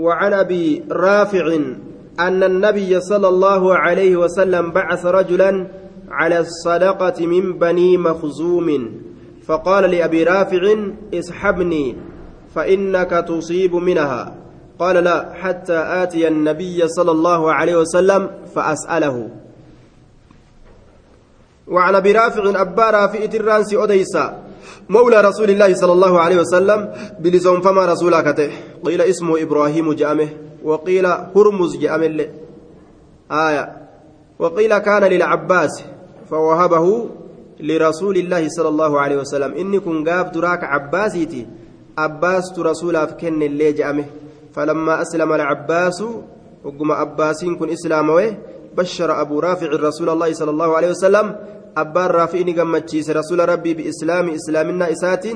وعن أبي رافع أن النبي صلى الله عليه وسلم بعث رجلا على الصدقة من بني مخزوم. فقال لأبي رافع اسحبني فإنك تصيب منها. قال لا حتى آتي النبي صلى الله عليه وسلم فأسأله. وعن أبي رافع أبا رافع ترانسي أديسا مولى رسول الله صلى الله عليه وسلم بلسون فما رسولك قيل اسمه إبراهيم جامه وقيل هرمز جامه آية. وقيل كان للعباس فوهبه لرسول الله صلى الله عليه وسلم. إني كن قاب دراك عباسيتي عباس رسول كن اللي جامه. فلما أسلم العباس وقم أباسين كن إسلامه بشر أبو رافع رسول الله صلى الله عليه وسلم أبان رافئني قمتشيس رسول ربي بإسلام إسلامنا إسات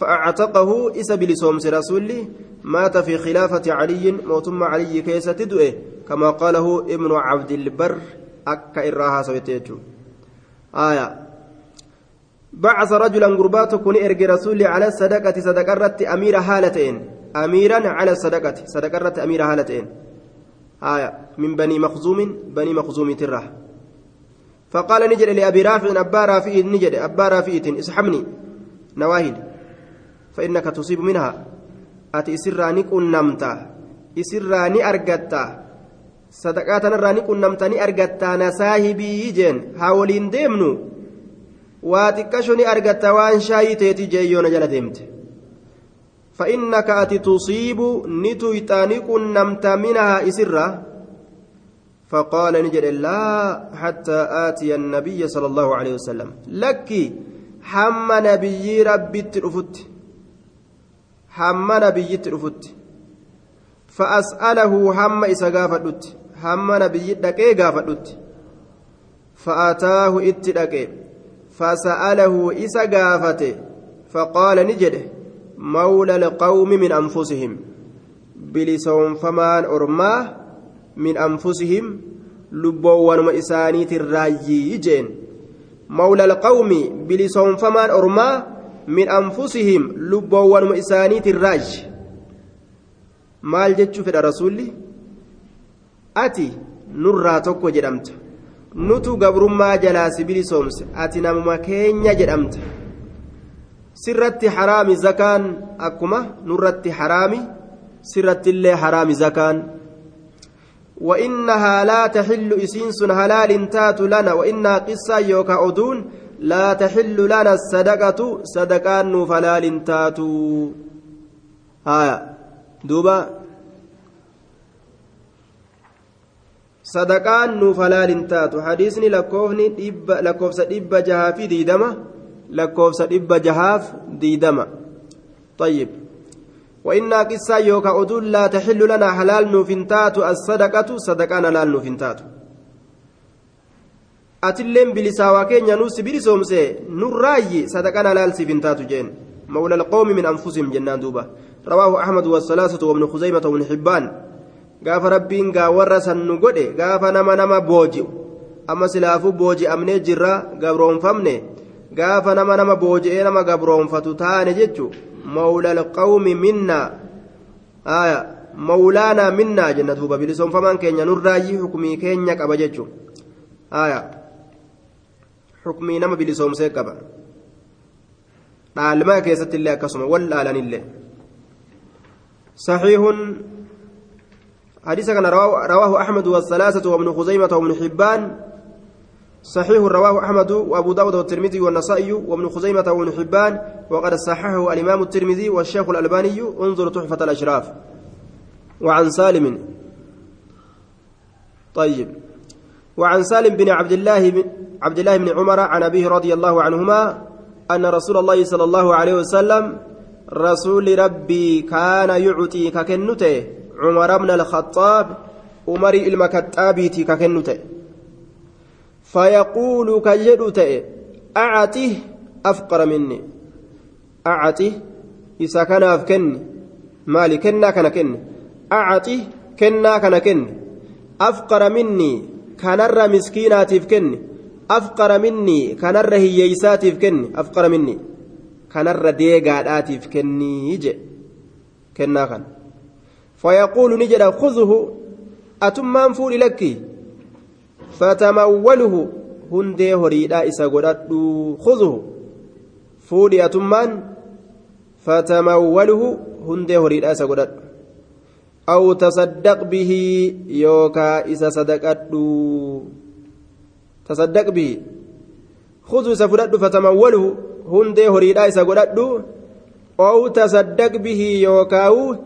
فأعتقه إسا بلسومس رسولي مات في خلافة علي موتم علي كيس تدؤه كما قاله ابن عبد البر أكا إراها سويتيجو آية بعث رجلا قربات كن إرقي رسولي على الصدقة صدقرة أمير هالتين أميرا على الصدقة صدقرة أمير هالتين آية من بني مخزوم بني مخزوم تره فقال نجد لأبي رافع أبا رافع نجد أبا رافع اسحبني. نواهد. فإنك تصيب منها. أتي إسراني كنمتا إسراني أرقتا صدقاتنا الراني كنمتني أرقتا نساهبي جين هاولين ديمنو. واتكشني أرقتا وان شاي تيتي جيون جل ديمت. فإنك أتي تصيب نتويتاني كنمتا منها إسرا. فقال نجد لا حتى آتي النبي صلى الله عليه وسلم. لك حم نبي ربي ترفت حم نبي ترفت فأسأله حم إسا غافدت حم نبي دكي غافدت فأتاه اتدكي فسأله إسا غافته فقال نجد مولى القوم من أنفسهم. بلسون فمان أرماه min anfusihim lubboowwanuma isaaniitin raayyii jeen. Mawla alqawmi bilisoonfamaan ormaa min anfusihim lubboowwanuma isaaniitin raayyi maal jechuu fedha rasuulli? Ati nurraa tokko jedhamta. Nutu gabrummaa jalaa si bilisoomse. Ati namuma keenya jedhamta. Sirratti haraami zakaan akkuma nurratti haraami sirratti illee haraami zakaan وإنها لا تحل إسينس هلال تات لنا وإنها قصة يوكا أدون لا تحل لنا الصدقة صدقان فلال تات. آية. دوبا. صدقان نوفلال تاتو حديثني لكوفني دب لكوفس دب جهاف ديدما لكوفس دب جهاف ديدما. طيب. وإنا قصة يوكا أدول لا تحل لنا حلال نوفنتات الصدقة صدقان حلال نوفنتات أتلين بلساوا كينيا نوس بلسومسي نرأي صدقان حلال سيفنتات جين. مولى القوم من أنفسهم جنان دوبا رواه أحمد والثلاثة وابن خزيمة وابن حبان. قاف ربين قا ورسا نقودي قاف نما نما بوجي أما سلافو بوجي أمني جرا قبرون فمني قاف نما نما بوجي نما قبرون فتتاني جتشو مولى القوم منا. آية. مولانا منا جنة دوبا بلسون فمان كينيا. نراجي حكمي كينيا جتشو آية. حكمي نما بلسون سيقبا dhaalmaa keessatti illee akkasuma wal dhaalanillee صحيح. حديث كان رواه أحمد والثلاثة وابن خزيمة وابن حبان. صحيح رواه أحمد وأبو داود والترمذي والنسائي وابن خزيمة وابن حبان وقد صححه الإمام الترمذي والشيخ الألباني انظر تحفة الأشراف. وعن سالم. طيب. وعن سالم بن عبد الله بن عبد الله بن عمر عن أبيه رضي الله عنهما أن رسول الله صلى الله عليه وسلم رسول ربي كان يعطي ككنته عمر بن الخطاب عمر المكتابيتي ككنته فيقول كجد تئ أعته أفقر مني. أعته إذا كان أفكني مالي كنا كان كني أعته كنا كان كني أفقر مني كان الر مسكيناتي كني أفقر مني كان الر هييساتي كني أفقر مني كان الر ديقاداتي كني يجي كنا كان. ni jedha khudhu atummaan fuudhi lakki fatamawwaluhu hundee horiidhaa isa godhadhu khudhu fuudhi atummaan fatamawwaluhu hundee horiidhaa isa godhadhu bihi yookaa isa sadaqadhu tasaddaq bihi khudhu isa fudhadhu fatamawwaluhu hundee horiidhaa isa godhadhu aw tasaddaq bihi yookaawu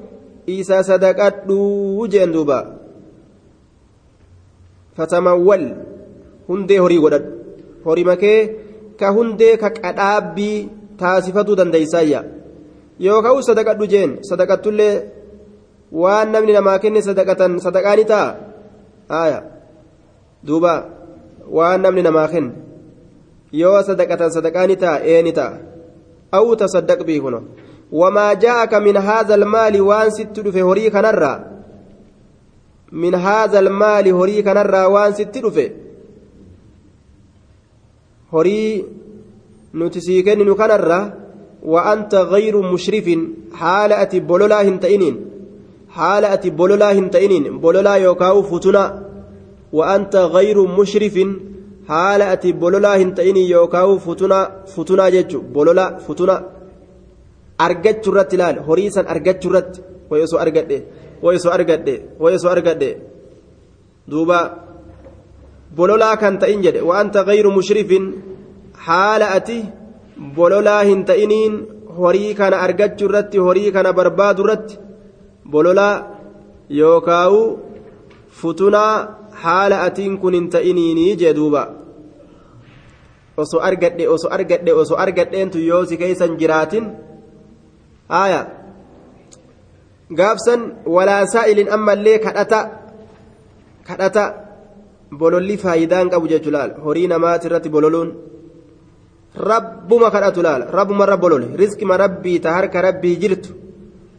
isa sadaqadhu jeen duuba fatamawwal hundee horii godhadhu horii makee ka hundee ka qadhaabbii taasifatuu dandeeysaayya yookaan sadaqadhu jeen sadaqattullee waan namni namaa kenne sadaqatan sadaqaani ta'a haaya duuba waan namni namaa kenne yoo sadaqatan sadaqaani ta'a eeni ta'a aw tasaddaq bii kuno wamaa jaa'aka min haadha almaali waan sitti dhufe horii kanarraa min haadha almaali horii kanarraa waan sitti dhufe horii nuti sii kenninu kanarraa وأنت غير مشرف. حالة بولولا هنتئنين. حالة بولولا هنتئنين. بولولا يوكاو فتنا وأنت غير مشرف. حالة بولولا هنتئنين يوكاو فتنا فتنا جيتشو. بولولا فتنا أرجت رت لال. هريسا أرجت رت. ويسو بولولا كان تئنجد وأنت غير مشرف حالة bololaa hin ta'iniin horii kana argachuu irratti horii kana barbaadu irratti bololaa yookaawu futunaa haala atiin kun hin ta'iniinii jee duuba osoo argadhe osoo argadhe osoo argadheentu yoo si keeysan jiraatin haaya gaafsan walaa saa'ilin ammallee kadhata kadhata bololli faayidaan qabu jechuu laal horii namaati irratti bololuun rabbuma kadhatu laala rabbuma rabbo lole riskima rabbii ta harka rabbii jirtu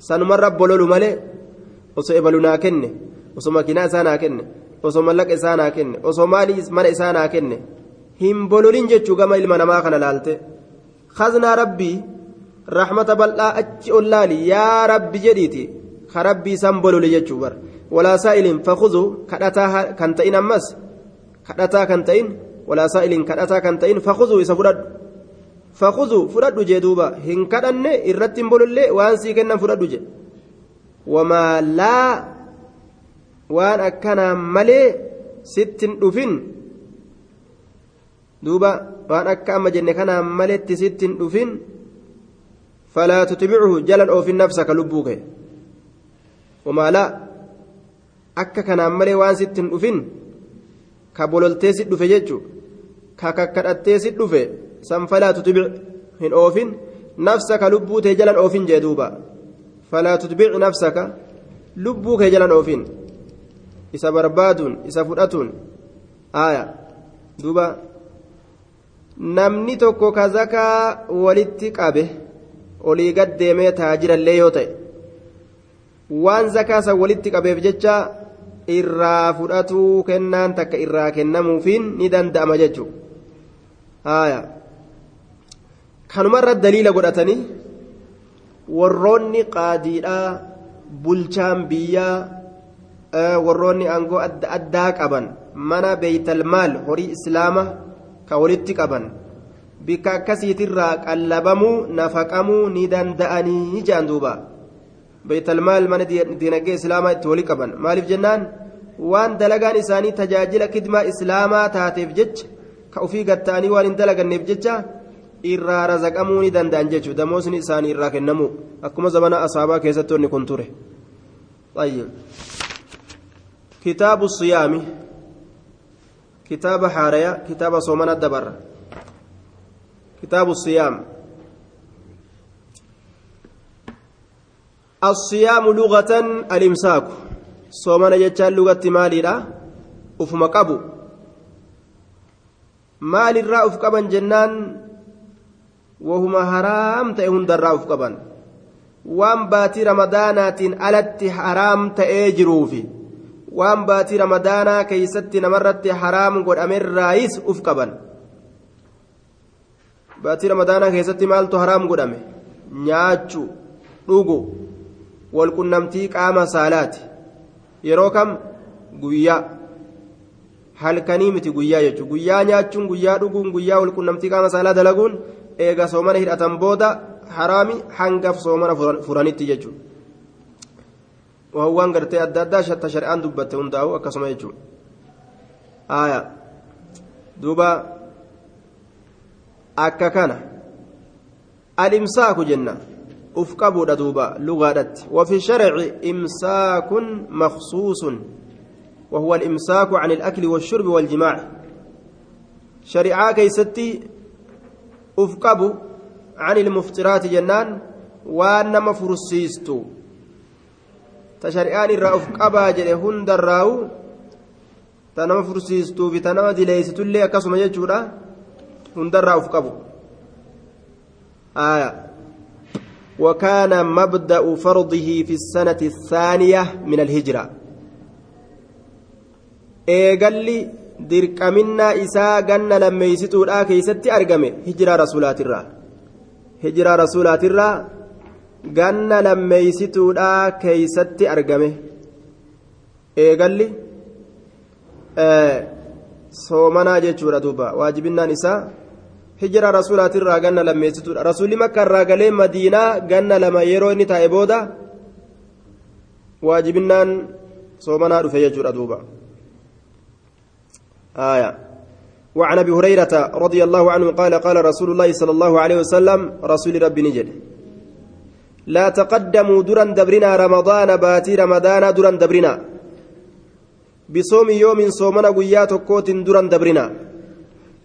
sanuma rabbo lolu malee osoo ebalu naa kenne osoo makiinaa isaa naa kenne osoo mallaqa isaa naa kenne osoo maalii mana isaa naa kenne hin bololin jechuu gama ilma namaa kana laalte khaznaa rabbii rahmata bal'aa achi ol laali yaa rabbi jedhiiti ka rabbii san bolole jechuu bar walaa saa'ilin fakuzu kadhataa kan ta'in ammas kadhataa kan ta'in walaa saa'ilin kadhataa kan ta'in fakuzu isa fudhadhu fakuzu fudhadhu jee duuba hin kadhanne irratti hin bolollee waan sii kennan fudhadhu je wamaa laa waan akkanaa malee sittin dhufin duuba waan akka amma jenne kanaa maletti sittin dhufin falaa tutbichu jalan oofin nafsaka lubbuu kee wamaa laa akka kanaan malee waan sittin dhufin ka bololtee sit dhufe jechu ka kakkadhattee sit dhufe san falaa tutbic hin oofin nafsaka lubbuu tee jalan oofin jee duuba falaa tutbic nafsaka lubbuu kee jalan oofin isa barbaaduun isa fudhatuun aaya duuba namni tokko ka zakaa walitti qabe olii gad deemee taajirallee yoo ta'e waan zakaa san walitti qabeef jecha irraa fudhatuu kennaan takka irraa kennamuufiin ni danda'ama jechuudha. Kanumarra daliila godhatanii warroonni qaadiidhaa bulchaan biyyaa warroonni aangoo adda addaa qaban mana beeytalmaal horii islaama ka walitti qaban bikka akkasiitirraa qallabamuu nafaqamuu ni danda'anii jaan duuba. Beeytalmaal mana dinagdee islaamaa itti walii qaban? Maaliif jennaan? Waan dalagaan isaanii tajaajila kidmaa islaamaa taateef jecha ka ofii gatta'anii waan hin dalaganneef jecha irraa razaqamuu ni danda'an jechuudha. Damoosni isaanii irraa kennamu. Akkuma zamana asaabaa keessatti onni kun ture. Kitaabu siyaami. Kitaaba haaraya kitaaba soomana dabarra kitaabu siyaam الصيام لغة الإمساك. صومنا جتان لغة مالي لا أفما قبو. مال الرأف جنان وهما حرام تأهن الرأف قبن. وان باتي رمضانات ألت حرام تأجروفي وان باتي رمضانا كيست نمرت حرام قد أمر رايس أف رمضانا كيست مالت حرام قد أمر نياتشو dhuguu walqunnamtii qaama saalaati yeroo kam guyyaa halkanii miti guyyaa jechuudha guyyaa nyaachuun guyyaa dhuguun guyyaa walqunnamtii qaama saalaa dalaguun eega soomana hidhatan booda haraami hangaf soomana furanitti jechuudha waan gartee adda addaa shatta shari'aan dubbatte hundaa'u akkasuma jechuudha duuba akka kana alimsaaku jenna. Uf qabuudha duuba lugaadhatti wafi sharci imsaakun maqsuusun وهو الإمساك عن الأكل والشرب والجماع شريعة كيستي أفقب عن المفطرات جنان وأنما فرسيستو تشريعان الرا أفقبا جل هند الراو تنما فرسيستو في تنما دليستو اللي أكسم يجورا هند الرا أفقبو آية وكان مبدأ فرضه في السنة الثانية من الهجرة eegalli dirqaminnaa isaa ganna lammeeysituudha keeysatti argame hijiraa rasuulaatirraa hijiraa rasuulaatirraa ganna lammeeysituudha keeysatti argame eegalli soomanaa jechuudha duuba waajibinnaan isaa hijiraa rasuulaatirraa ganna lammeeysituudha rasuulli makkaarraa galee madiinaa ganna lama yeroo inni taa'e booda waajibinnaan soomanaa dhufe jechuudha duuba آية وعن ابي هريره رضي الله عنه قال قال رسول الله صلى الله عليه وسلم رسول ربي نجد لا تقدموا درا دبرنا رمضان باتي رمضان درا دبرنا بصوم يوم صومنا قيات كوت درا دبرنا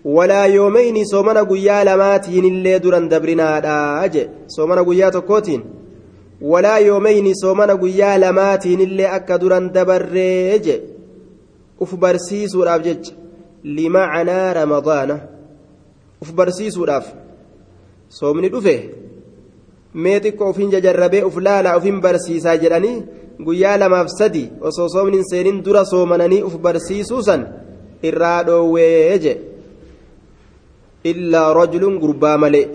walaa yoomeyni soomana guyyaa lamaatiin illee duran dabrinaadha je soomana guyyaa tokkootiin walaa yoomeyni soomana guyyaa lamaatiin illee akka duran dabarree je uf barsiisuudhaaf jecha limacanaa ramadaana. Uf barsiisuudhaaf soomni dhufe mee xiqqoo ofiin jajarrabee uf laalaa ofiin barsiisaa jedhanii guyyaa lamaaf sadi osoo soomni seenin dura soomananii uf barsiisuusan irraa dhoowwee je' illaa rajulun gurbaa malee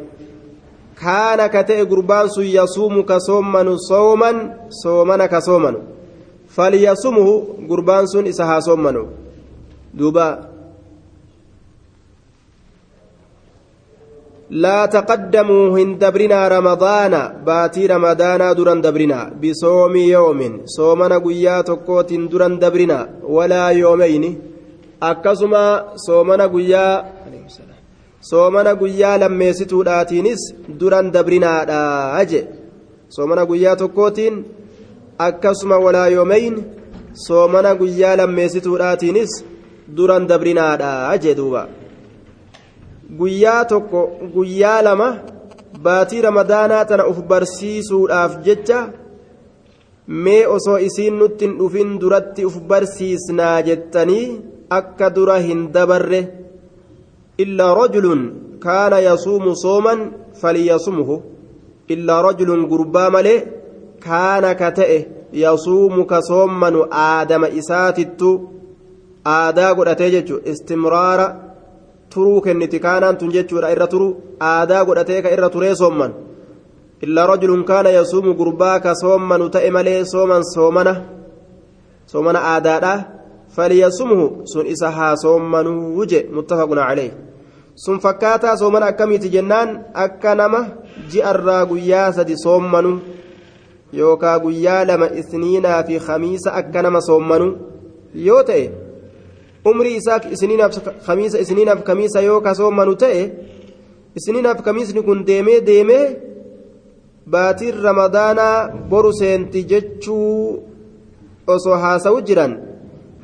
kaana ka ta'e gurbaan sun yasuumu ka soommanu sooman soomana ka soomanu فليصمه قربان سن إسها صمنو دوبا. لا تقدموا هندبرنا رمضان باتي رمضان درن دبرنا. بصوم يوم صومنا قيا تقوت درن دبرنا. ولا يومين. أكسما صومنا قيا soomana guyyaa lammeessituudhaatiinis duran dabrinaadha aje. Soomana guyyaa tokkootiin akkasuma walaa yoomayn soomana guyyaa lammeessituudhaatiinis duran dabrinaadha jee duuba. Guyyaa tokko guyyaa lama baatii ramadaanaa tana uf barsiisuudhaaf jecha mee osoo isiin nutti hin dhufin duratti uf barsiisnaa jettanii akka dura hin dabarre rajulun gurbaa malee kaana ka ta'e yasuumu ka soommanu aadama isaatittu aadaa godhatee jechuun istimraara turuu kenniti kaanaan tun jechuudha irra turu aadaa godhatee ka irra turee soomman illaa rajulun kaana yasuumu gurbaa ka soommanu ta'e malee sooman soomana soomana aadaadha faliyasumhu sun isa haa soommanuu je muttafaquna calee sun fakkaataa soomana akkamiiti jennaan? Akka nama ji'arraa guyyaa sadi soommanu yookaa guyyaa lama isniinaa fi khamiisa akka nama soommanu yoo ta'e umrii isaa isniinaaf khamiisa isniinaaf khamiisa yoo ka soommanu ta'e isniinaaf khamiisni kun deemee deemee baatiin ramadaanaa boru seenti jechuu osoo haasa'u jiran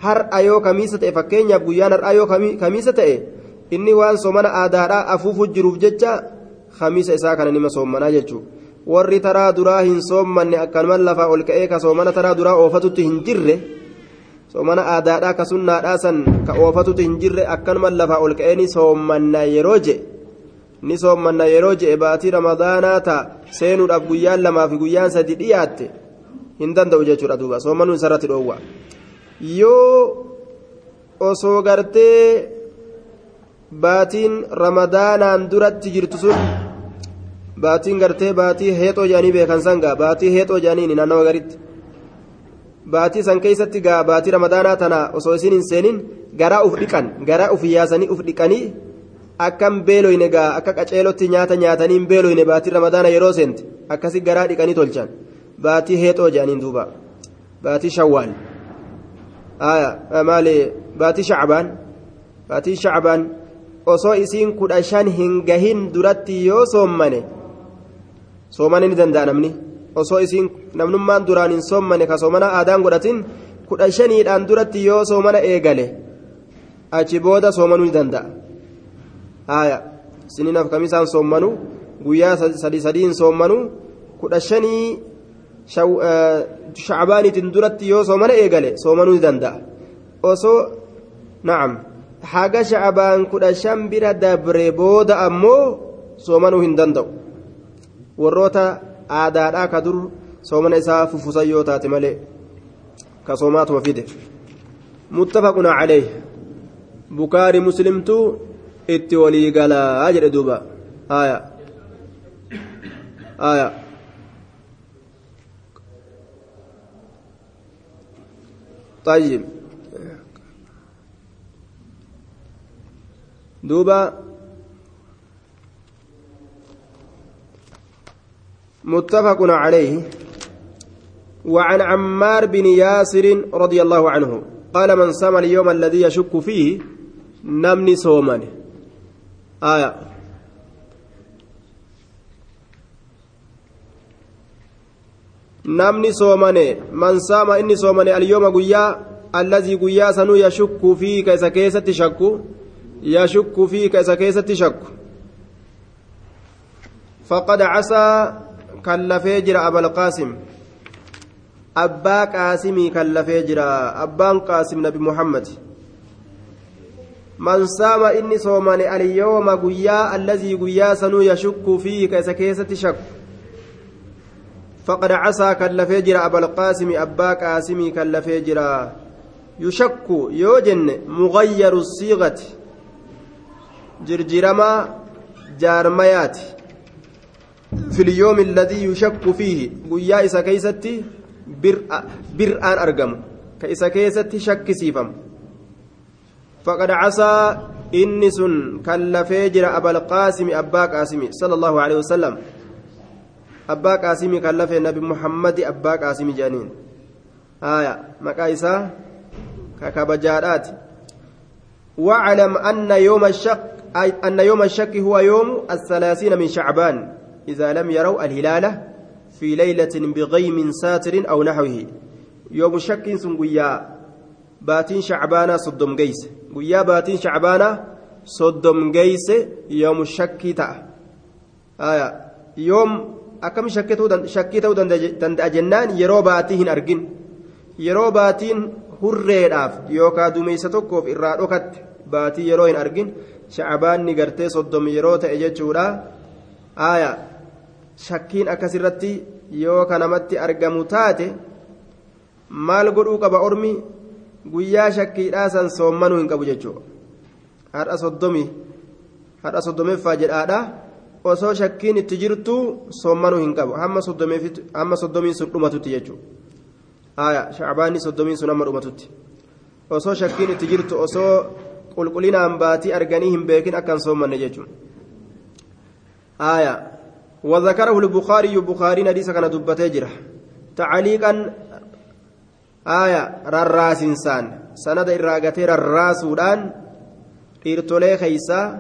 har'a yoo kamiisa ta'e fakkeenyaaf guyyaan har'aa yoo kamiisa ta'e inni waan soomana aadaadhaa afuufuu jiruuf jecha kamiisa isaa kana nima soommanaa jechuudha. warri taraa duraa hin soommanne akkanumaan lafaa ol ka'ee ka soomana taraa duraa oofatutti hin jirre soomana aadaadhaa ka sunnaadhaa san ka oofatutti hin jirre akkanumaan lafaa ol ka'ee ni soommanna yeroo je ni soommanna yeroo je baatii ramadaanaa ta'a seenuudhaaf guyyaan lamaa fi guyyaan sadi dhiyaatte hin danda'u jechuudha duuba soomanuu isarratti dhoowwa yoo osoo gartee baatiin ramadaanaan duratti jirtu sun. baatiin gartee baatii heexoo jedhanii beekan san gaa baatii heexoo jedhaniin naannawa garitti baatii san keessatti gaa baatii ramadaanaa tana osoo isin hin seenin garaa uf dhiqan garaa uf yaasanii uf dhiqanii akkam beeloyne gaa akka qaceelotti nyaata nyaatanii hin beeloyne baatii ramadaana yeroo seente akkasi garaa dhiqanii tolchan baatii heexoo jedhaniin duuba baatii shawwaal maali baatii shacbaan baatii shacbaan osoo isiin kudha shan hin gahin duratti yoo soommane soomana ni danda'a namni osoo isiin namnummaan duraan hin soommane ka soomana aadaan godhatin kudha shaniidhaan duratti yoo soomana eegale achi booda soomanuu ni danda'a haaya sininaaf kamisaan soommanu guyyaa sadi sadiin soommanu kudha shanii shacbaaniitiin duratti yoo soomana eegale soomanuu ni danda'a osoo na'am haga shacbaan kudha shan bira dabre booda ammoo soomanuu hin danda'u warroota aadaadhaa ka dur soomana isaa fufusan yoo taate malee ka soomaatuma fide muttafaqun calayh bukaari muslimtu itti walii galaa jedhe duuba haya haya طيب دوبا متفق عليه وعن عمار بن ياسر رضي الله عنه قال من صام اليوم الذي يشك فيه نمني صوما آية. نمني صومني من صام إني صومني اليوم قيا الذي قيا سنو يشك فيه كيس كيسة شك يشك فيه كيس كيسة شك فقد عسى abal qaasim abbaa qaasimii kallafee jira abbaan qaasim nabi muhammad man saama inni soomane alyooma guyyaa allazii guyyaa sanuu yashukku fiihi ka isa keessatti shakku faqad casaa kallafee jira abal qaasimi abbaa qaasimii kallafee jira yushakku yoo jenne mugayyaru siiqati jirjiramaa jaarmayaati في اليوم الذي يشك فيه. قيا إسا كيستي برآن أرقم. كإسا كيستي شك سيفم. فقد عسى إنس كلفيجر أبا القاسم أبا قاسم صلى الله عليه وسلم. أبا قاسم كلف النبي محمد أبا قاسم جانين. آية. مكايسا ككبجارات. واعلم أن يوم الشك أن يوم الشك هو يوم الثلاثين من شعبان إذا لم يروا الهلال في ليلة بغيم ساتر أو نحوه يوم شك سنقيا باتين شعبانا صدم قيس قيا باتين شعبانا صدم قيس يوم الشك تا آية يوم أكم شكيتو دند أجنان يرو باتين أرجن يرو باتين hurreedhaaf yookaan dumeessa tokkoof irraa dhokatte baatii yeroo hin argin shacbaanni gartee soddomi yeroo ta'e jechuudha aayaa shakkiin akkasirratti yoo kanamatti argamu taate maal godhuu qaba ormi guyyaa shakkiidhaa san soommanuu hin qabu jechuudha hadha soddomii hadha soddomeeffaa jedhaadha osoo shakkiin itti jirtu soommanuu hin qabu hamma soddomiin sun dhumatutti jechuudha aayaa shacbaanni soddomiin sun hamma dhumatutti osoo shakkiin itti jirtu osoo qulqullinaan baatii arganii hin beekin akkan soommanne jechuudha aayaa. وذكره البخاري بخاري حديث كان دبته جرا تعليقا آية رراس إنسان سند إراغتي رراسودان dhiirtolee keeysaa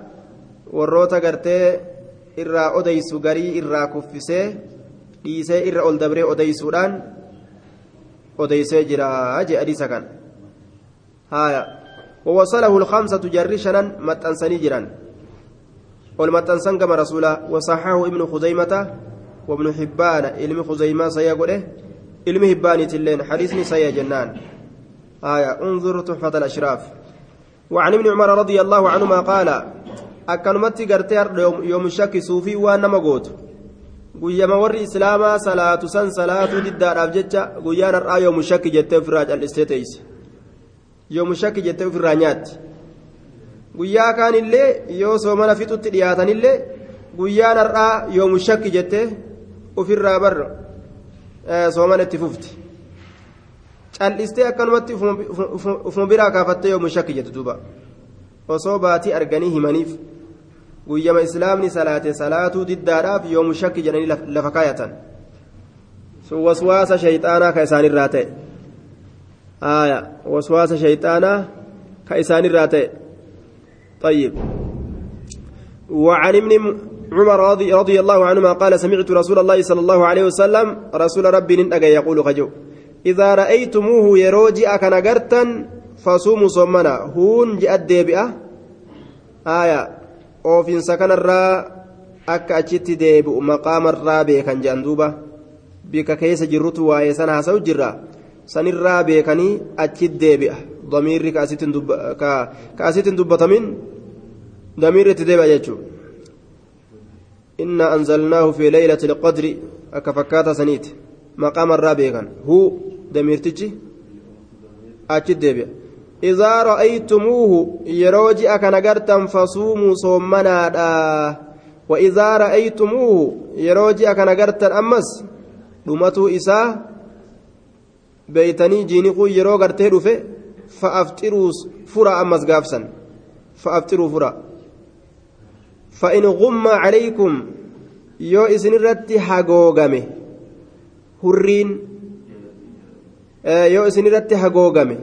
warroota gartee irraa odeysu garii irraa kuffisee dhiisee irra ol dabree odeysuudhaan odeysee jira jee hadiisa kan haya ووصله الخمسة جر شنن متأنسني جران والمتنسن كما رسولا وصححه ابن خزيمة وابن حبان علم خزيمة سيقوله علم حبان تلين حديثني سيا جنان آية انظر تحفة الأشراف وعن ابن عمر رضي الله عنهما قال أكنمتي قرتي يوم الشك صوفي وأنا مقوت guyyama warri islaamaa salaatu san salaatu diddaadhaaf jecha guyyaan har'aa yoomu shakki jettee ofirraa cal'istee teeyse yoomu shakki jettee ofirraa nyaatti guyyaa kaanillee yoo soomana fixutti dhiyaatanillee guyyaan har'aa yoomu shakki jettee ofirraa bar soomana itti fufti cal'istee akkanumatti ufuma biraa kaafattee yoomu shakki jette duuba osoo baatii arganii himaniif guyyama islaamni salaate salaatuu diddaadhaaf yoomu shakki jedhanii lafa kaayatan sun waswaasa shayxaanaa ka isaanirraa ta'e آية. وسواس شيطانا كإسان الراتي. طيب. وعن ابن عمر رضي, رضي الله عنهما قال سمعت رسول الله صلى الله عليه وسلم رسول ربي ننأجى يقول خجو إذا رأيتموه يروجي أكنغرتا فصوموا صمنا هون جاءت ديبئة. آية. أوفين سكن الرا أكا أجت ديبئ مقام الرابع كان جاندوبة بك كيس جرت وايسنا سو جرا sanirraa beekanii achi deebi'a damiirri ka asitti dubbatamin damiirri itti deebi'a jechuudha anzalnaahu fi leeylati lqadri akka fakkaata saniiti maqaamarraa beekan huu damiirtichi achi deebi'a إذا رأيتموه يروجي أكن أجرتم فصوموا صومنادا وإذا رأيتموه يروجي أكن أجرتم أمس dhumatu isaa beeytanii jiiniquu yeroo gartee dhufe fa'afxiruu fura ammas gaafsan fa'afxiruu fura fa'in gumma calaykum yoo isin irratti hagoogame hurriin yoo isin irratti hagoogame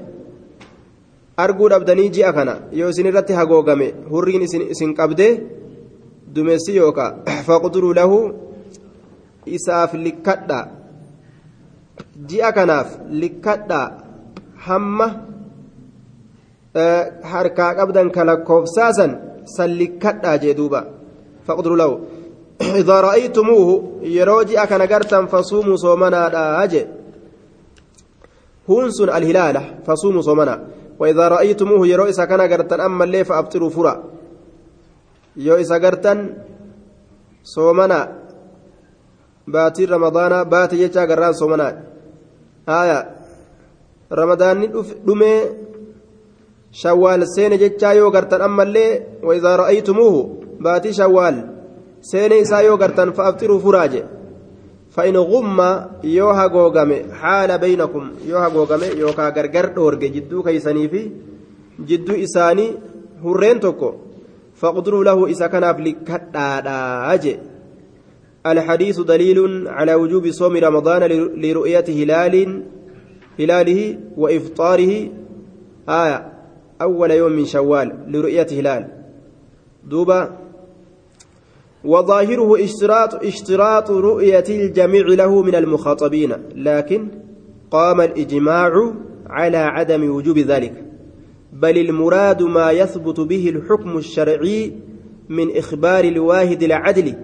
arguu dhabdanii ji'a kana yoo isin irratti hagoogame hurriin isin qabdee dumeessi yookaa faqduruu lahu isaaf likkadha ji'a kanaaf likkadha hamma harkaa qabdan ka lakkoofsaasan san likkadha jee duuba faqduruu lahu إذا رأيتموه يروجي أكن قرتا فصوموا صومنا أجي هونس الهلال فصوموا صومنا وإذا رأيتموه يروئس كان قرتا أما اللي فأبطروا فرا يوئس قرتا صومنا باتي رمضان باتي يجا قران صومنا آية. رمضان دمي شوال سين ججا يو قرتا أما اللي وإذا رأيتموه باتي شوال سين إسا يو قرتا فأبطروا فراجي فإن غم hagoogame haala baynakum yoo hagoogame yookaa gargar dhoorge jidduu keeysanii fi jidduu isaanii hurreen tokko faqduruu lahu isa kanaaf likkadhaadhaa je الحديث دليل على وجوب صوم رمضان لرؤية هلال هلاله وإفطاره آية أول يوم من شوال لرؤية هلال دوبا وظاهره اشتراط اشتراط رؤية الجميع له من المخاطبين لكن قام الإجماع على عدم وجوب ذلك بل المراد ما يثبت به الحكم الشرعي من إخبار الواحد العدل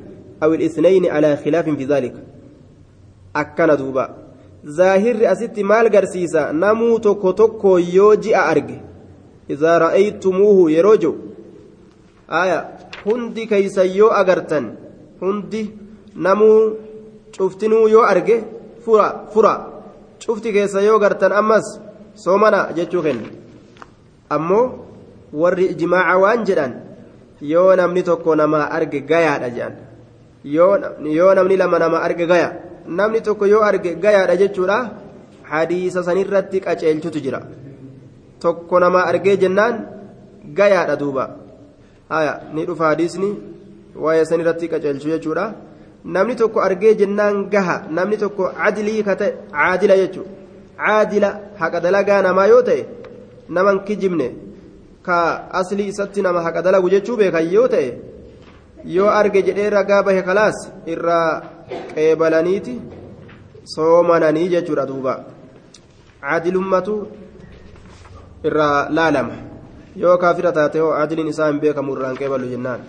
أو الاثنين على خلاف في ذلك. أكن دوبا. ظاهر أست مال قرسيسا نمو توكو توكو يوجي أرج إذا رأيتموه يروجو. آية. Hundi keeysan yoo agartan hundi namuu cuftinuu yoo arge fura fura cufti keessa yoo gartan ammas soomana jechuu kenna ammoo warri ijmaaca waan jedhan yoo namni tokko namaa arge gayaadha jedhan yoo namni lama nama arge gaya namni tokko yoo arge gayaadha jechuudha hadiisa sanirratti qaceelchutu jira tokko namaa argee jennaan gayaadha duuba. Haya ni dhufa hadiisni waa'ee san irratti qaceelchu jechuudha. Namni tokko argee jennaan gaha namni tokko cadilii ka ta'e caadila jechuudha. Caadila haqa dalagaa namaa yoo ta'e naman kijibne ka aslii isatti nama haqa dalagu jechuu beekan yoo ta'e yoo arge jedhee ragaa bahe kalaas irraa qeebalaniiti soomananii jechuudha duuba. Caadilummatu irraa laalama. yoo kaafira taate hoo adiliin isaa hin beekamu irraan qeebalu jennaan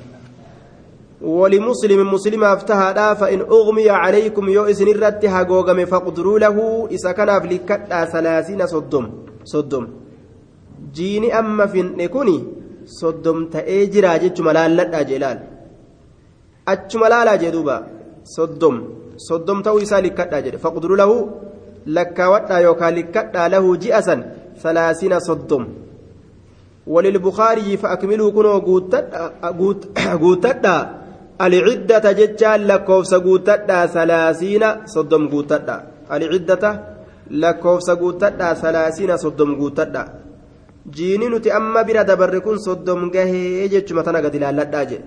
ولمسلم مسلم افتهى فإن أغمي عليكم يو إسن الرت هاغوغم فاقدروا له إسا كان أفلكتا ثلاثين صدم صدم جيني أما في نكوني صدم تأجرا جيتش ملال جلال أتش ملال جدوبا صدم صدم تو إسا لكتا جد فاقدروا له لكا وطا يوكا لكتا له جئسا ثلاثين صدم وللبخاري فأكملوا كنوا قوتتا العدة جتان لكوفس قوتتا ثلاثين صدم قوتتا العدة لكوفس قوتتا ثلاثين صدم قوتتا bira dabarre kun soddom gahee jechuma tana gadi laalladhaa jedhe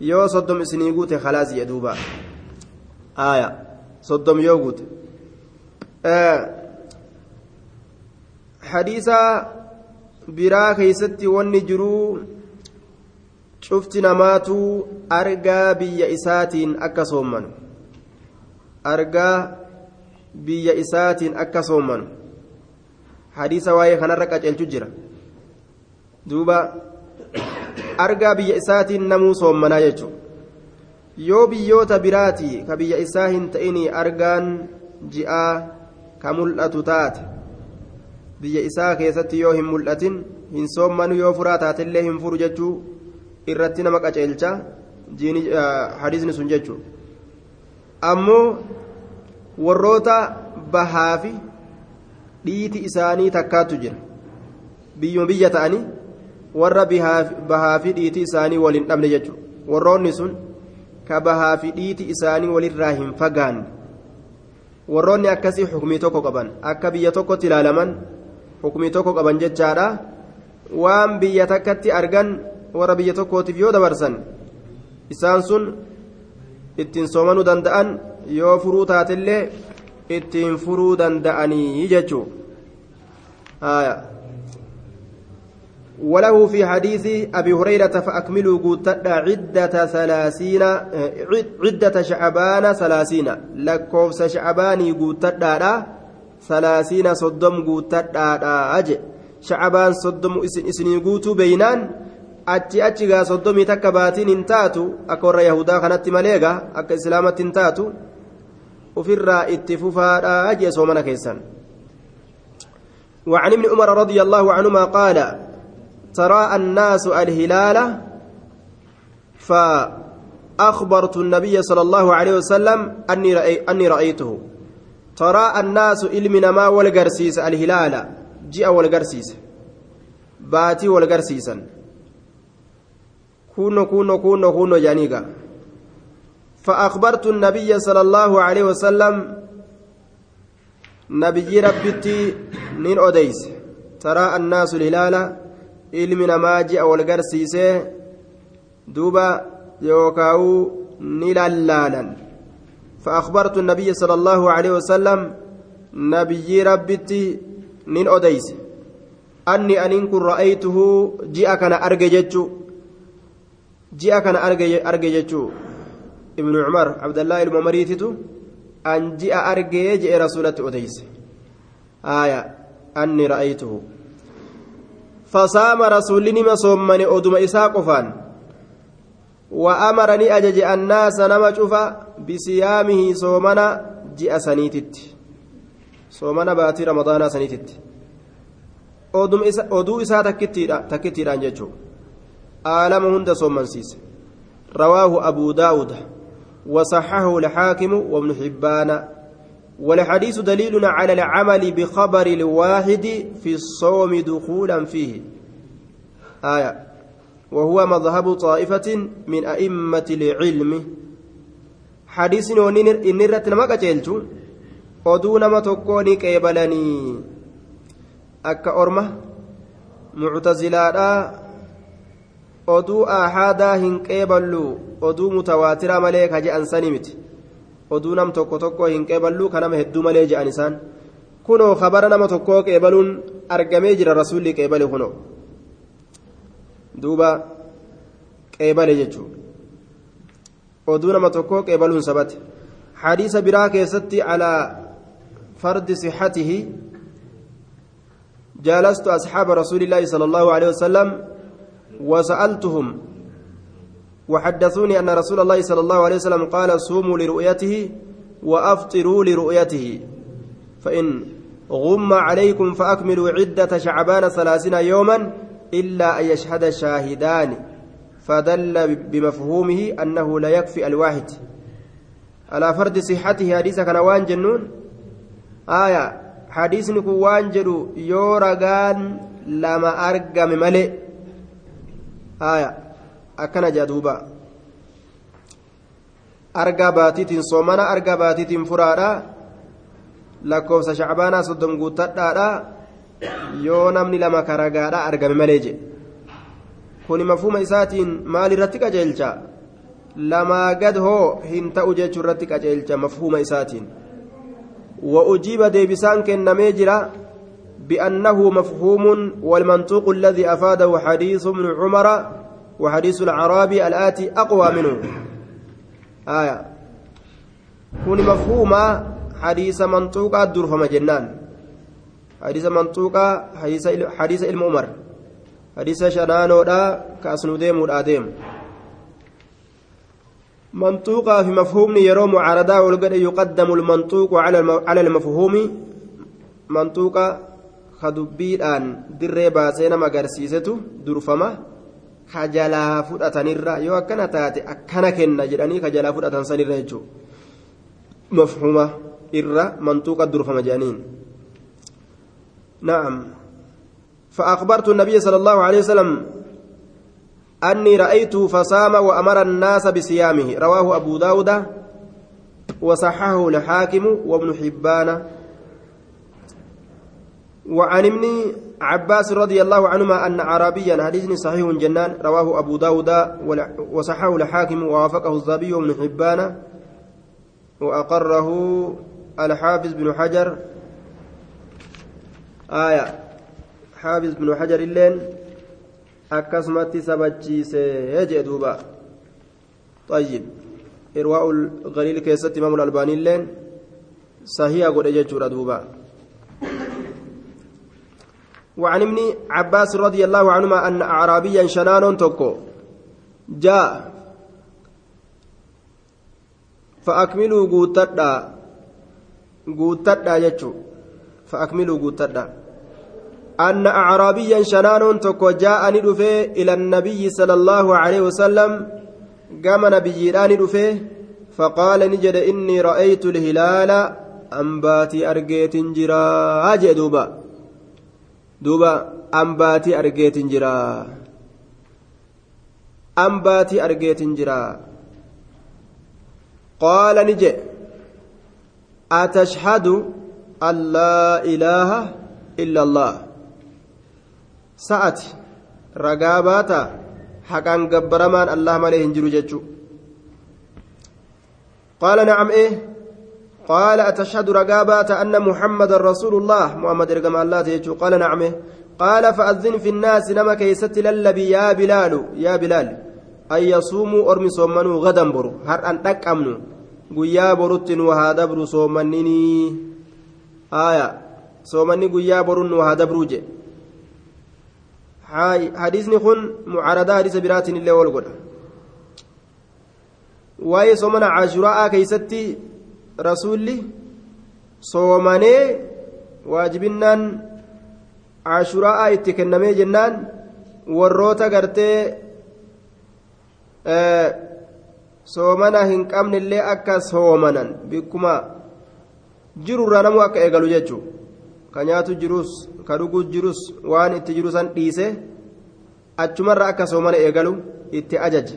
yoo soddom isinii guute khalaas jedhe duuba aya soddom yoo guute hadiisa biraa keeysatti wanni jiruu cufti namaatu argaa biyya isaatiin akka soommanu argaa biyya isaatiin akka soommanu hadiisa waa'ee kanarra qaceelchu jira duuba argaa biyya isaatiin namuu soommanaa jechuudha yoo biyyoota biraati ka biyya isaa hin ta'inii argaan ji'aa ka mul'atu taate biyya isaa keessatti yoo hin mul'atin hin soommanu yoo furaa taatellee hin furu jechuu irratti nama qaceelcha hadiisni sun jechuudha ammoo warroota bahaafi dhiiti isaanii takkaatu jira biyyuma biyya ta'anii warra bahaa fi dhiiti isaanii waliin dhabne jechuudha warroonni sun ka bahaa fi dhiiti isaanii walirraa hin fagaanne warroonni akkasii xukumii tokko qaban akka biyya tokkotti ilaalaman xukumii tokko qaban jechaadha waan biyya takkatti argan warra biyya tokkootiif yoo dabarsan isaan sun ittiin soomanuu danda'an yoo furuu taatellee ittiin furuu danda'anii jechuudha. وله في حديث أبي هريرة فأكملوا قوتنا عدة ثلاثين عدة شعبان ثلاثين لكوفس شعباني قوتنا ثلاثين صدم قوتنا أجي شعبان صدم إسني قوتو بينان achi achi gaa soddomii takka baatiin hin taatu akka warra yahudaa kanatti maleega akka islaamatti hin taatu ofirraa itti fufaadhaa jee soomana keessan وعن ابن عمر رضي الله عنهما قال ترى الناس الهلال فأخبرت النبي صلى الله عليه وسلم أني, رأي أني رأيته ترى الناس إلمنا ما والقرسيس الهلال. جاء والقرسيس باتي والقرسيسا كونو كونو كونو كونو جانيقا فأخبرت النبي صلى الله عليه وسلم. نبي ربتي نين أوديس. ترى الناس الهلال. namaa ji'a wal garsiisee duuba yookaa'u ni lallaalan فأخبرت النبي صلى الله عليه وسلم نبي ربتي نين أديس أني أن كن رأيته جاء كان أرججتشو جاء كان أرججتشو ابن عمر عبد الله الممريتتو أن جاء أرجج رسولة أديس آية أني رأيته. فصام رسول نما صومني أدم إساق فان. وأمرني أجج الناس نما شوفا بصيامه صومنا جاء سنيتت. صومنا باتي رمضان سنيتت. أدو إسا تكتيران ججو. آلم هند صومنسيس رواه أبو داود. وصححه الحاكم وابن حبان. والحديث دليل على العمل بخبر الواحد في الصوم دخولا فيه. آية. وهو مذهب طائفة من أئمة العلم حديث إن رت نما قتلت ni qeebalanii akka orma muctazilaadhaa oduu ahaadaa hin qeeballu oduu mutawaatiraa malee ka je'an sani miti oduu nam tokko tokko hin qeeballuu ka nama hedduu malee je'an isaan kunoo kabara nama tokkoo qeebaluun argamee jira rasuulli qeebale kunoo duuba qeebale jechuun oduu nama tokkoo qeebaluun sabate. Hadiisa biraa keessatti alaa fardi sixatihi جالست أصحاب رسول الله صلى الله عليه وسلم وسألتهم وحدثوني أن رسول الله صلى الله عليه وسلم قال صوموا لرؤيته وأفطروا لرؤيته فإن غم عليكم فأكملوا عدة شعبان ثلاثين يوما إلا أن يشهد شاهدان فدل بمفهومه أنه لا يكفي الواحد. على فرد صحته حديث كان وان جنون؟ آية حديث كوان جرو يورغان لما أرقم ملئ. آية jaa duuba argaa baatiitiin soomana argaa baatiitiin furaadha lakkoofsa shacbaanaa soddom guuttadhaadha yoo namni lama karagaadha argame malee jedhe kuni mafhuma isaatiin maal irratti qajeelcha lamaa gad hoo hin ta'u jechuu irratti qajeelcha mafhuma isaatiin وأجيب ديبسان كنمي جرا بأنه مفهوم والمنطوق الذي أفاده حديث ابن عمر وحديث العرابي الآتي أقوى منه آية كن مفهوما حديث منطوقة درهم جنان حديث منطوقة حديث حديث علم عمر. حديث شنانو دا كأسنو ديمو ديم. منطوقة في مفهوم يرو معارضة والقد يقدم المنطوق على على المفهوم. منطوقة خدبيدان دري باسينا مغرسيسته درفما خجلا فدتنيرا يو أكنا تاتي أكنا كنا جراني خجلا فدتن سنيرا يجو. مفهومة إرى منطوقة درفما جانين. نعم. فأخبرت النبي صلى الله عليه وسلم أني رأيته فصام وأمر الناس بصيامه. رواه أبو داود وصححه الحاكم وابن حبان. وعن ابن عباس رضي الله عنهما أن عربيا حديث صحيح جنان رواه أبو داود وصححه الحاكم ووافقه الزابي وابن حبان وأقره الحافظ بن حجر آية حافظ بن حجر اللين akkasumatti sabachiisee jee duuba. طيب إرواء الغليل كيست إمام الألباني اللين صحيح قد أججور دوبا وعن ابن عباس رضي الله عنهما أن أعرابيا شنان تكو جاء فأكملوا قوتدا قوتدا يجو فأكملوا قوتدا أن أعرابيا شنان تكو جاء ندفه إلى النبي صلى الله عليه وسلم قام نبيان ندفه فقال نجد إني رأيت الهلال أنباتي أرقيت جرا. أجي دوبا. دوبا أنباتي أرقيت جرا. أنباتي أرقيت جرا. قال نجي أتشهد أن لا إله إلا الله haqaan gabbaramaan allah malee hin jiru jechuu qaala nacam ee qaala atashhadu ragaa baata anna muhammadan rasuulullah muhammad ergama allaata jechuu qaala nacam ee qaala fa'azzin fi nnaasi nama keeysatti lallabi yaa bilaalu yaa bilaal an yasuumuu ormi soommanuu gadan boru har'an dhaqqabnu guyyaa borutti nu haa dabru soomanninii aya soomanni guyyaa borun nu haa dabruu jedhe hadiisni kun mucaaradaa hadiisa biraatiin illee wal godha. Waa'ee soomana caashuraa'aa keeysatti rasuulli soomanee waajibinnaan caashuraa'aa itti kennamee jennaan warroota gartee soomana hin qabnellee akka soomanan bikkuma jirurraa namuu akka eegalu jechuu ka nyaatu jirus ka dhuguu jirus waan itti jiru san dhiise achumarra akka soomana eegalu itti ajaje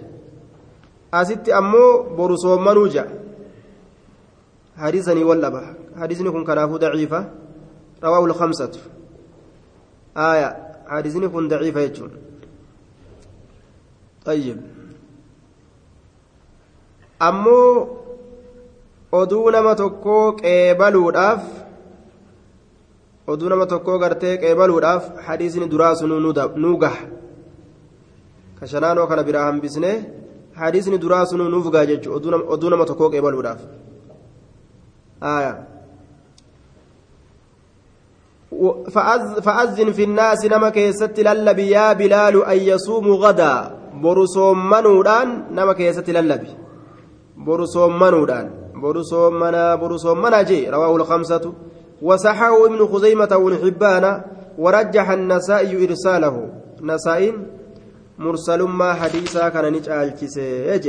asitti ammoo boru soomanuu ja hadiisanii wal dhaba hadiisni kun kanaafuu daciifa rawaahu lkamsatu aya hadiisni kun daciifa jechuun طيب ammoo oduu nama tokkoo qeebaluudhaaf oduu nama tokkoo gartee qeebaluudhaaf hadiisni duraa sun nuu gaha ka shanaanoo kana biraa hambisne hadiisni duraa sun nuuf gaha jechuudha oduu nama tokkoo qeebaluudhaaf فأذن في الناس نما كيست للبي يا بلال أن يصوموا غدا برسوم منودان نما كيست للبي برسوم منودان برسوم منا برسوم منا جي رواه الخمسة. وصححه ابن خزيمة وابن حبان ورجح النسائي إرساله. نسائين مرسل ما حديثا كان نجعل كسيج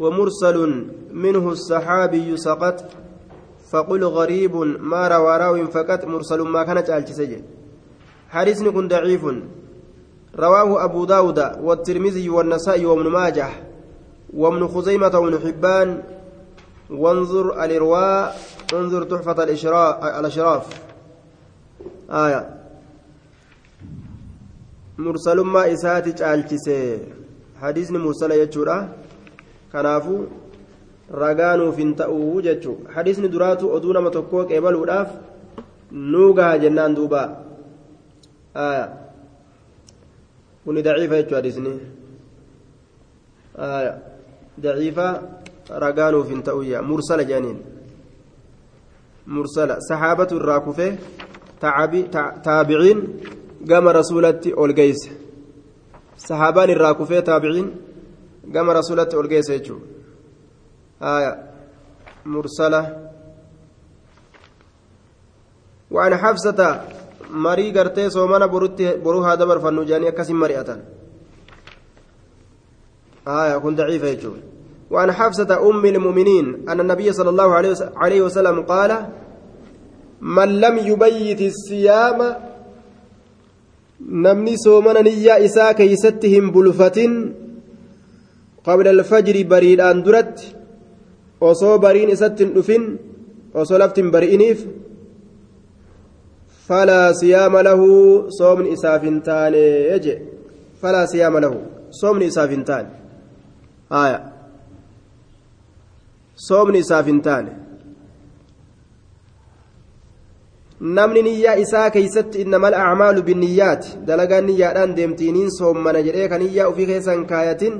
ومرسل منه الصحابي سقط فقل غريب ما روى راو فقط مرسل ما كان نجعل كسيج حديث كن ضعيف. رواه أبو داود والترمذي والنسائي وابن ماجه وابن خزيمة وابن حبان وانظر الإرواء انظر تحفة الأشراف آية مرسل ما إساتي جالتسي حديثني مرسل يجورا كنافو ragaanuuf hin ta'uu jechuudha hadisni duraatu oduu nama tokkoo qeebaluudhaaf nuugaa jennaan duuba kuni daciifa jechuudha hadisni daciifa ragaanuuf hin ta'uyya mursala jedhaniin mursala saxaabatu irraa kufee taabiciin gama rasuulatti ol geeyse. Saxaabaan irraa kufee taabiciin gama rasuulatti ol geeyse jechuudha mursala. Waan xabsata marii gartee soomana borutti boruu haa dabarfannu jedhanii akkasiin mari'atan. Kun daciifa jechuudha وعن حفصة أم المؤمنين أن النبي صلى الله عليه وسلم قال من لم يبيت الصيام niyyaa isaa keeysatti hin bulfatin qabla alfajri bariidhaan duratti osoo bariin isatti hin dhufin osoo lafti hin bari'iniif falaa siyaama lahu soomni isaaf hin taane je falaa siyaama lahu soomni isaaf hin taane namni niyyaa isaa keeysatti innamal acmaalu binniyyaati dalagaan niyyaadhaan deemtiiniin soommana jedhee kan niyyaa ufii keessan kaayatin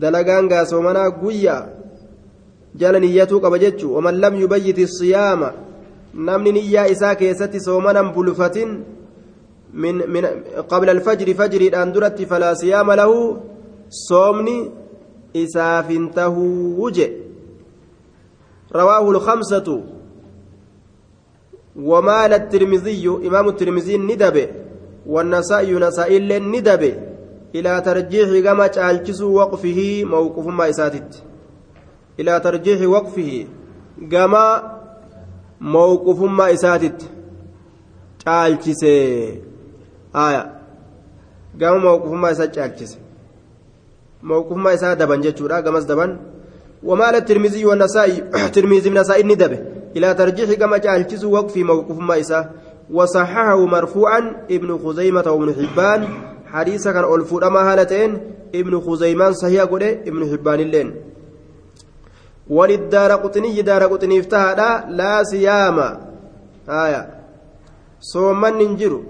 dalagaan gaa soomanaa guyyaa jala niyyatuu qaba jechuu waman lam yubayyiti siyaama namni niyyaa isaa keessatti soomanan bulfatin min min qabla alfajri fajriidhaan duratti falaa siyaama lahu soomni tahuu je رواه الخمسة. ومال الترمذي إمام الترمذي ندبه. والنسائي نسائي ندبه إلى ترجيح كما تعالجسوا وقفه موقف ما إساتت. إلى ترجيح وقفه كما موقف ما إساتت. تعالجسه آية كما موقف ما إسات تعالجسه موقف ما إسات دبن جتشورا كما دبن ومال الترمذي والنسائي ترمذي النسائي ندبه إلى ترجيح كما تعالجسوا وقفه موقف ما إسات وصححه مرفوعا ابن خزيمة وابن حبان حديثا كان ألفو أما هالتين ابن خزيمان صحيح قده ابن حبان اللين وللدار قطني دار قطني افتهدا لا سياما آية صوما ننجر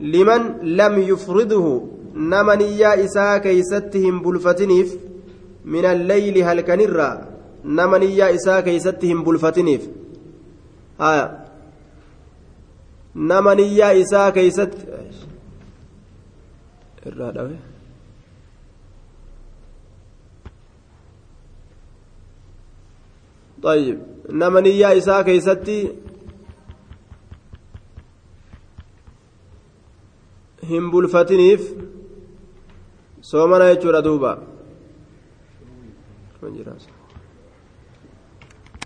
لمن لم يفرضه نمن يا إساء كيستهم بلفتنيف من الليل هل كنرا نمن يا إساء كيستهم بلفتنيف آية نمن يا إساء كيست irraa dhabe طيب nama niyyaa isaa keeysatti hin bulfatiniif soomana jechuudha duuba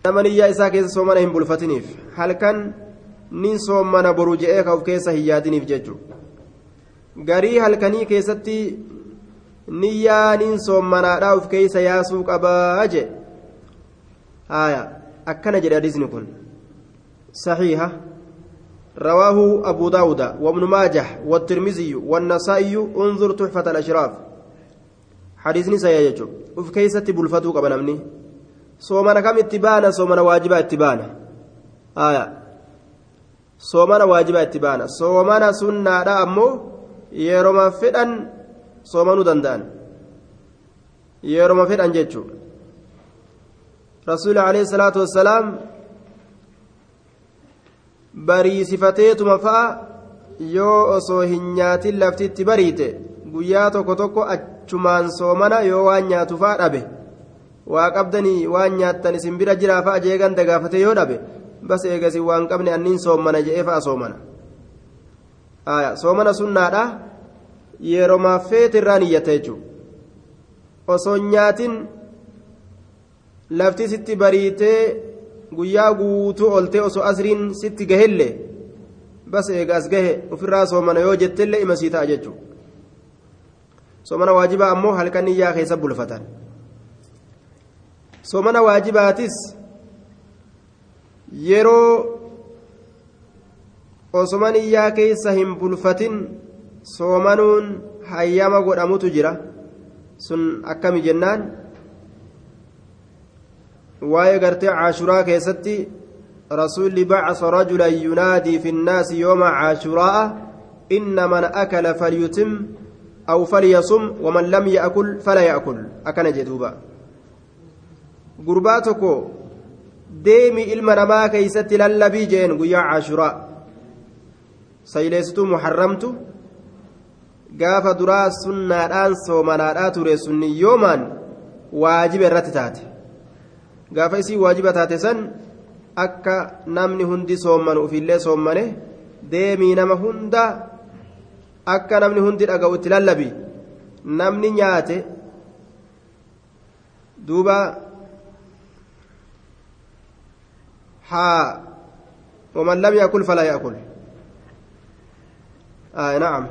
nama niyyaa isaa keessa soomana hin bulfatiniif halkan nin soomana boru je'ee ka uf keessa hin yaadiniif jechuudha garii halkanii keessatti niyyaaniin soommanaadhaa uf keeysa yaasuu qabaa je haya akkana jedhe hadiisni kun saxiiha رواه أبو داود وابن ماجه والترمذي والنسائي انظر تحفة الأشراف. حديثني سيجو وفي كيسة بلفتو قبل أمني. صومنا كم اتبانا صومنا واجبا اتبانا. آية. صومنا واجبا اتبانا. صومنا سنة أمو. yeroma fedhan soomanuu danda'an yeroma fedhan jechuun rasuuli alayhi salaatu wassalaam bariisifateetuma fa'a yoo osoo hin nyaatin laftitti bariite guyyaa tokko tokko achumaan soomana yoo waan nyaatu fa'a dhabe. Waa qabdanii waan nyaattan isin bira jiraa fa'a jeegan dagaafate yoo dhabe bas eegasi waan qabne anniin soomana je'ee fa'a soomana. Soomana sunnaadha. Yeroo feete irraa niyyata jechuudha osoo nyaatin lafti sitti bariitee guyyaa guutuu oltee osoo asriin sitti gahelle bas eega as gahe ofirraa soomana yoo jettellee ima sii ta'a jechuudha. Soomana waajibaa ammoo halkan niyyaa keessa bulfatan. Soomana waajibaatis yeroo osoma niyyaa keessa hin bulfatin soomanuun hayyama godhamutu jira. Sun akkami jennaan waa'ee gartee caashuraa keessatti rasuulli bacasa rajulan yunaadii fi nnaasi yooma caashuraa'a inna man akala falyutim aw falyasum waman lam ya'kul fala ya'kul akkana jedhuuba gurbaa tokko deemi ilma namaa keeysatti lallabii jeen guyyaa caashuraa sayleessituu muharramtu gaafa duraa sunnaadhaan soomanaadhaa ture sunni yoomaan waajiba irratti taate gaafa isii waajiba taate san akka namni hundi soommanu ufillee soommane deemii nama hunda akka namni hundi dhaga'u itti lallabi namni nyaate duuba haa لم يأكل فلا يأكل آه نعم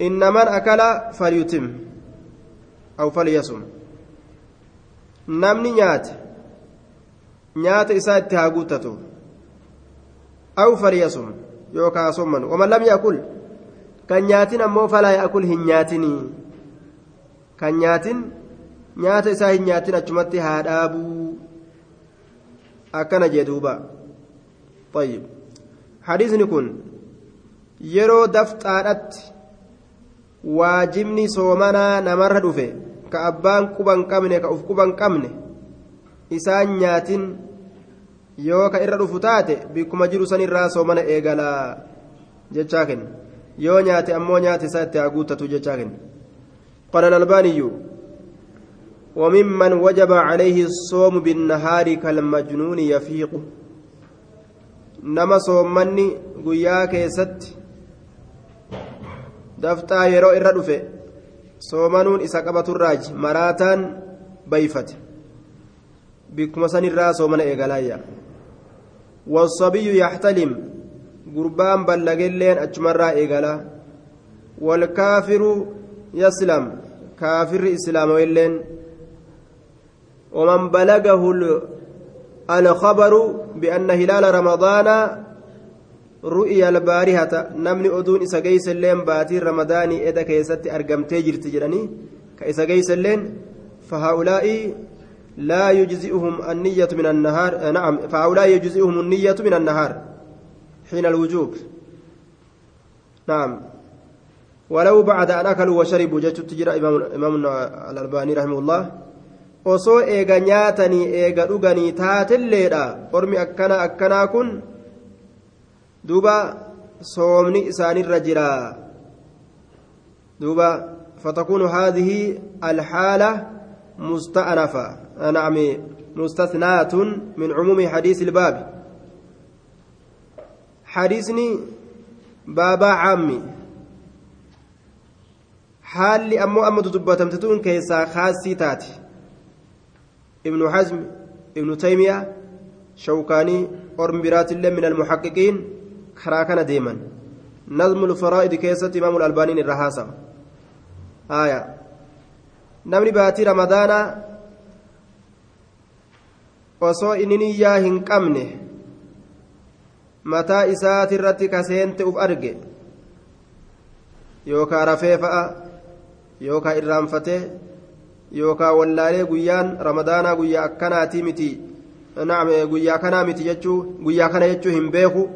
إن من أكل فليتم أو فليصم namni nyaate nyaata isaa itti haa guuttatu aw falyasum yookaa somman waman lam yakul kan nyaatin ammoo falaa yakul hin nyaatinii kan nyaatin nyaata isaa hin nyaatin achumatti haa dhaabuu akkana jee duuba طيب حديثني yeroo dafxaadhatti waajibni soomanaa namarra dhufe ka abbaan quban qabne ka uf quban qabne isaan nyaatin yoo ka irra dhufu taate bikkuma jiru san irraa soomana eegalaa jechaa kenna yoo nyaate ammoo nyaate isaa itti haa guuttatu jechaa kenna قال الألباني وممن وجب عليه الصوم بالنهار كالمجنون يفيق نما صومني قيا كيست dafxaa yeroo irra dhufe soomanuun isa qabaturraaji maraataan bayfate bikkuma sanirraa soomana eegalaayya والصبي يحتلم قربان بلغلين أجمرا إيغالا والكافر يسلم كافر إسلام وإلين ومن بلغه الخبر بأن هلال رمضان ru'iya albaarihata namni oduun isa geeysalleen baatiin ramadaanii eda keessatti argamtee jirti jedhanii ka isa geeysalleen fahaa'ulaa'i laa yujzi'uhum anniyyatu min annahaar na'am fahaa'ulaa'i yujzi'uhum anniyyatu min annahaar حين الوجوب نعم ولو بعد أن أكلوا وشربوا جت تجرى إمام إمام الألباني رحمه الله osoo eega nyaatanii eega dhuganii taatelleedha ormi akkana akkanaa kun duuba soomni isaanirra jira duuba فتكون هذه الحالة مستأنفة نعم مستثناة من عموم حديث الباب. حديثني بابا عامي حال أمو أمو تتبتمتتون كيسا خاصي تاتي. ابن حزم ابن تيمية شوكاني أرم برات من المحققين deeman nazmul faraa'id keessatti imaamul albaaniin irra haasawa haaya namni baatii ramadaanaa osoo inni niyyaa hin qabne mataa isaatirratti kaseente uf arge yookaa rafee fa'a yookaa irraanfatee yookaa wallaalee guyyaan ramadaanaa guyyaa akkanaatii miti naam guyyaa kanaa miti jechuu guyyaa kana jechuu hin beeku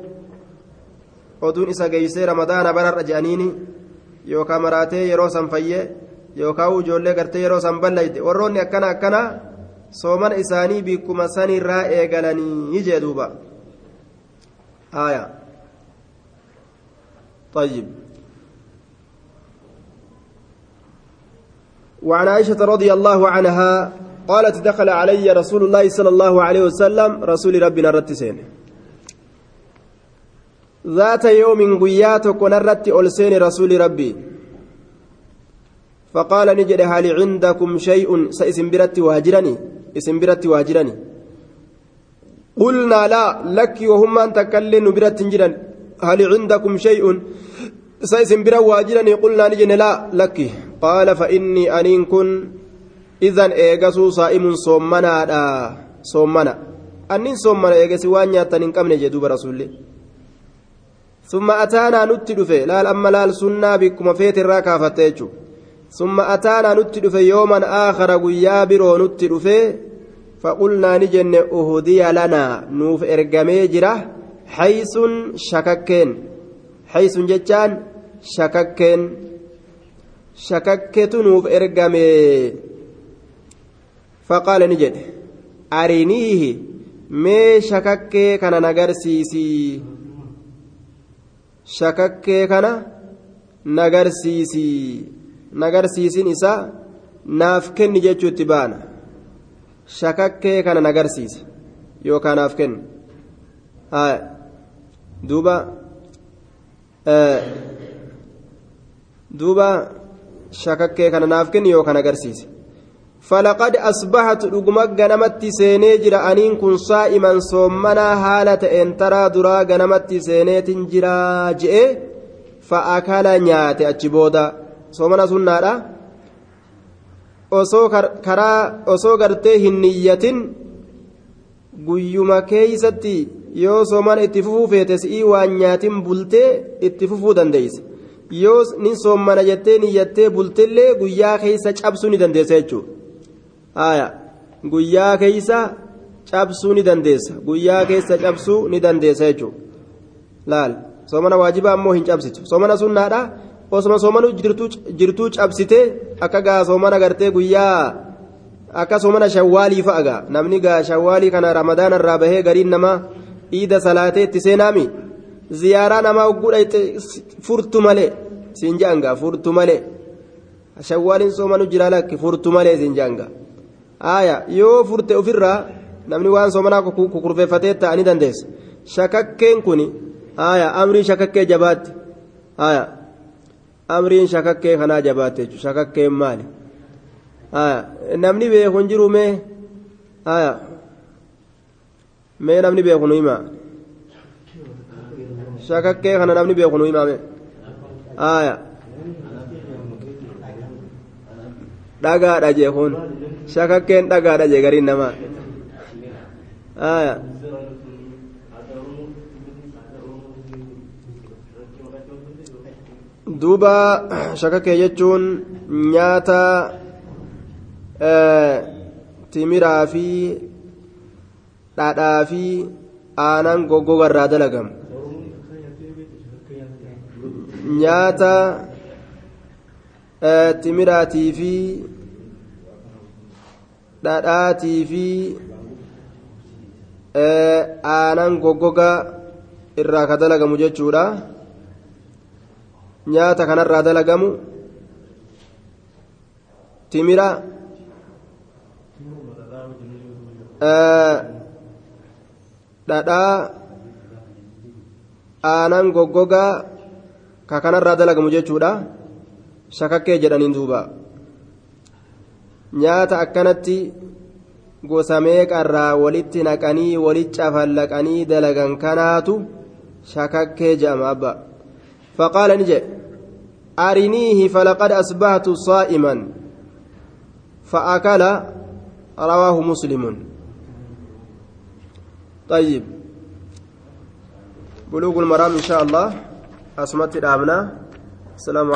oduun isa geeysee ramadaana bararra je'aniini yookaan maraatee yeroo san fayyee yookaan ijoollee gartee yeroo san ballayde warroonni akkana akkana soomana isaanii bikkuma sanirraa eegalanii jee duuba. آية طيب وعن عائشة رضي الله عنها قالت دخل علي رسول الله صلى الله عليه وسلم رسول ربنا رتسين ذات يوم قيات كنرت ألسين رسول ربي. فقال نجد هل عندكم شيء سإسم برت واجرني اسم برت واجرني قلنا لا لك وهم أن تكلن برت جرا هل عندكم شيء سإسم برت واجرني قلنا نجد لا لك qaala fa'innii aniin kun idan eegasuu saa'imun soommanaadha soommana annin soommana eegasi waan nyaattan hin qabne jedhuuba rasuulli ثم أتانا نتدف لا أما لا سنة بكم فيت الراكا ثم أتانا نتدف يوما آخر قيا برو نتدف فقلنا نجن أهدي لنا نوف إرقامي جرة حيث شككين حيث جتان شككين شككت نوف إرقامي فقال نجد أرينيه مي شككي كان نغرسيسي shakakkee kana nagarsiisi nagarsiisin isaa naaf kenni jechuutti baana shakakkee kana nagarsiisi yookaan naaf kenni duuba duuba shakakkee kana naaf kenni yookaan nagarsiisi فلقد أصبحت رقمك غنمت سيني جرا أنين كن صائما صومنا حالة إن ترى درا غنمت سيني تنجرا جئ فأكل نيات أجبودا soomana sunnaadha. Osoo karaa osoo gartee hin niyyatin guyyuma keeysatti yoo soomana itti fufuu feete si'ii waan nyaatin bultee itti fufuu dandeeyse. Yoo ni soomana jettee niyyattee bultellee guyyaa keeysa cabsuu ni dandeessa jechuudha. Haaya. Guyyaa keeysa cabsuu ni dandeessa. Guyyaa keessa cabsuu ni dandeessa jechuudha. Laal. Soomana waajibaa ammoo hin cabsitu. Soomana sunnaadha. Osoma soomanu jirtuu cabsitee akka gaa soomana gartee guyyaa akka soomana shawwaalii fa'a gaa namni gaa shawwaalii kana ramadaana irraa bahee gariin namaa iida salaatee itti seenaami ziyaaraa namaa ogguudha furtu malee siin je'an gaa furtu malee shawwaaliin soomanu jira lakki furtu malee siin je'an gaa aya yoo furte ofirraa namni waan soomanaa kukurfeeffatee ta'anii dandeessa shakakkeen kun aya amrii shakakkee jabaatti aya amriin shakakkee kanaa jabaatte jechuudha shakakkeen maali namni beeku hin jiru mee mee namni beeku nu himaa shakakkee kana namni beeku nu himaa mee dhagaadha jee kun shakakkeen dhagaadha jee gariin namaa duuba shakakkee jechuun nyaata timiraa fi dhadhaa fi aanan goggoga irraa dalagamu nyaata timiraatii fi dhadhaatii fi aanan goggoga irraa ka dalagamu jechuudha nyaata kanarraa dalagamu timira dhadhaa aanan goggogaa ka kanarraa dalagamu jechuudha shakakkee jedhaniin duuba nyaata akkanatti gosa meeqarraa walitti naqanii walitti cafallaqanii dalagan kanaatu shakakkee jedhama abba فقال نجي أرنيه فلقد أصبحت صائما. فأكل رواه مسلم. طيب. بلوغ المرام إن شاء الله. أسمت الأبناء. السلام